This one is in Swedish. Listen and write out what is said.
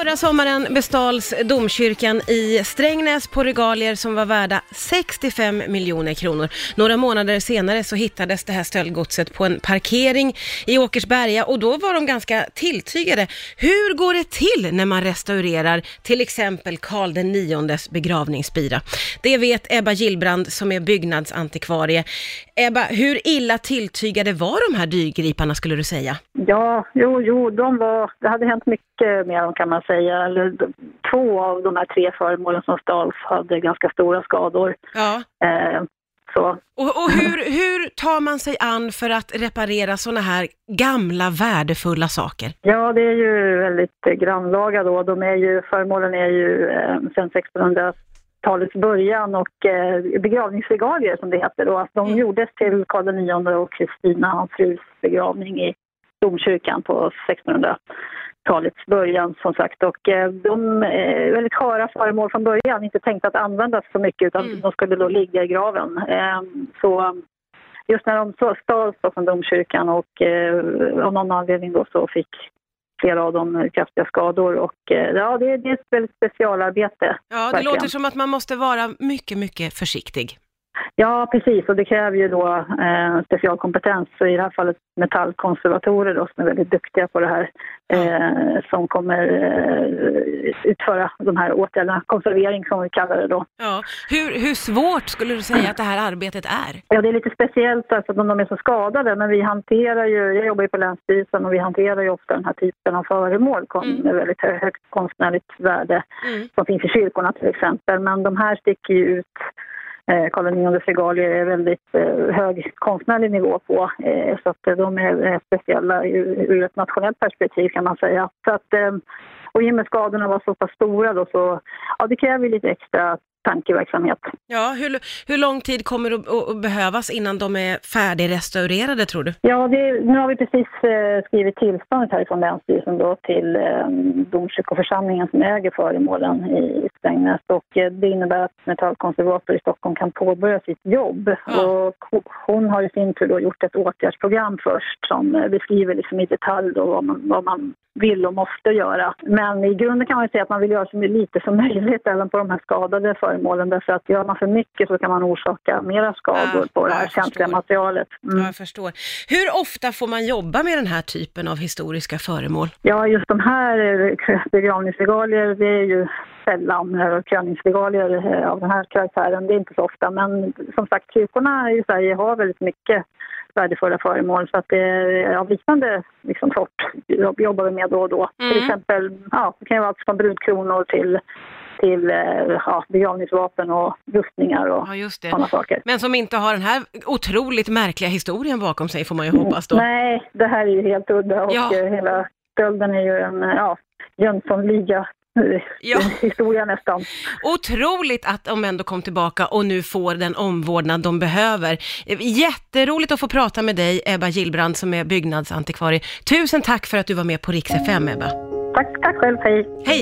Förra sommaren bestals domkyrkan i Strängnäs på regalier som var värda 65 miljoner kronor. Några månader senare så hittades det här stöldgodset på en parkering i Åkersberga och då var de ganska tilltygade. Hur går det till när man restaurerar till exempel Karl den niondes begravningsbira? Det vet Ebba Gillbrand som är byggnadsantikvarie. Ebba, hur illa tilltygade var de här dyrgriparna skulle du säga? Ja, jo, jo, de var, det hade hänt mycket med dem kan man säga. Eller, två av de här tre föremålen som stals hade ganska stora skador. Ja. Eh, så. Och, och hur, hur tar man sig an för att reparera sådana här gamla värdefulla saker? Ja, det är ju väldigt eh, grannlaga då. De är ju, föremålen är ju eh, sedan 1600-talets början och eh, begravningsregalier som det heter då. Att de Mm. gjordes till Karl IX och Kristina, hans frus begravning i domkyrkan på 1600-talets början som sagt. Och eh, de är väldigt sköra föremål från början, inte tänkta att användas så mycket utan Mm. de skulle då ligga i graven. Eh, så just när de stals från domkyrkan och eh, av någon anledning då så fick flera av dem eh, kraftiga skador och eh, ja, det, det är ett väldigt specialarbete. Ja, det Verkligen. låter som att man måste vara mycket, mycket försiktig. Ja, precis. Och det kräver ju då eh, specialkompetens. Så I det här fallet metallkonservatorer då, som är väldigt duktiga på det här. Eh, som kommer eh, utföra de här åtgärderna. Konservering som vi kallar det då. Ja. Hur, hur svårt skulle du säga att det här arbetet är? Ja, det är lite speciellt alltså, att de är så skadade. Men vi hanterar ju, jag jobbar ju på Länsstyrelsen och vi hanterar ju ofta den här typen av föremål Mm. med väldigt hö- högt konstnärligt värde. Mm. som finns i kyrkorna till exempel. Men de här sticker ju ut. Eh, Karl IX regalier är väldigt eh, hög konstnärlig nivå på. Eh, så att eh, de är eh, speciella ur, ur ett nationellt perspektiv kan man säga. Så att, eh, och i och med skadorna var så pass stora då så ja, det kräver lite extra tankeverksamhet. Ja, hur, hur lång tid kommer att, att- behövas innan de är färdigrestaurerade tror du? Ja, det, nu har vi precis eh, skrivit tillståndet härifrån Länsstyrelsen då till eh, domkyrkoförsamlingen som äger föremålen i Strängnäs och eh, det innebär att metallkonservator i Stockholm kan påbörja sitt jobb. Ja. Och ho- hon har i sin tur då gjort ett åtgärdsprogram först som eh, beskriver liksom i detalj då vad, man, vad man vill och måste göra. Men i grunden kan man säga att man vill göra så lite som möjligt även på de här skadade föremålen därför att gör man för mycket så kan man orsaka mera skador Ah, på det ja, här känsliga materialet. Mm. Ja, jag förstår. Hur ofta får man jobba med den här typen av historiska föremål? Ja, just de här eh, begravningsregalier, det är ju sällan eh, kröningsregalier eh, av den här karaktären. Det är inte så ofta. Men som sagt, kyrkorna i Sverige har väldigt mycket värdefulla föremål så att det är av liknande liksom, sort jobb- jobbar vi med då och då. Mm. Till exempel, ja, det kan ju vara allt från brudkronor till, till eh, ja, begravningsvapen och rustningar och Ja, just det. sådana saker. Men som inte har den här otroligt märkliga historien bakom sig får man ju hoppas då. Nej, det här är ju helt udda och Ja. eh, hela stölden är ju en eh, ja, Jönssonliga Ja. historia nästan. Otroligt att de ändå kom tillbaka och nu får den omvårdnad de behöver. Jätteroligt att få prata med dig, Ebba Gillbrand, som är byggnadsantikvarie. Tusen tack för att du var med på Rix FM, Ebba. Tack, tack själv, hej. Hej!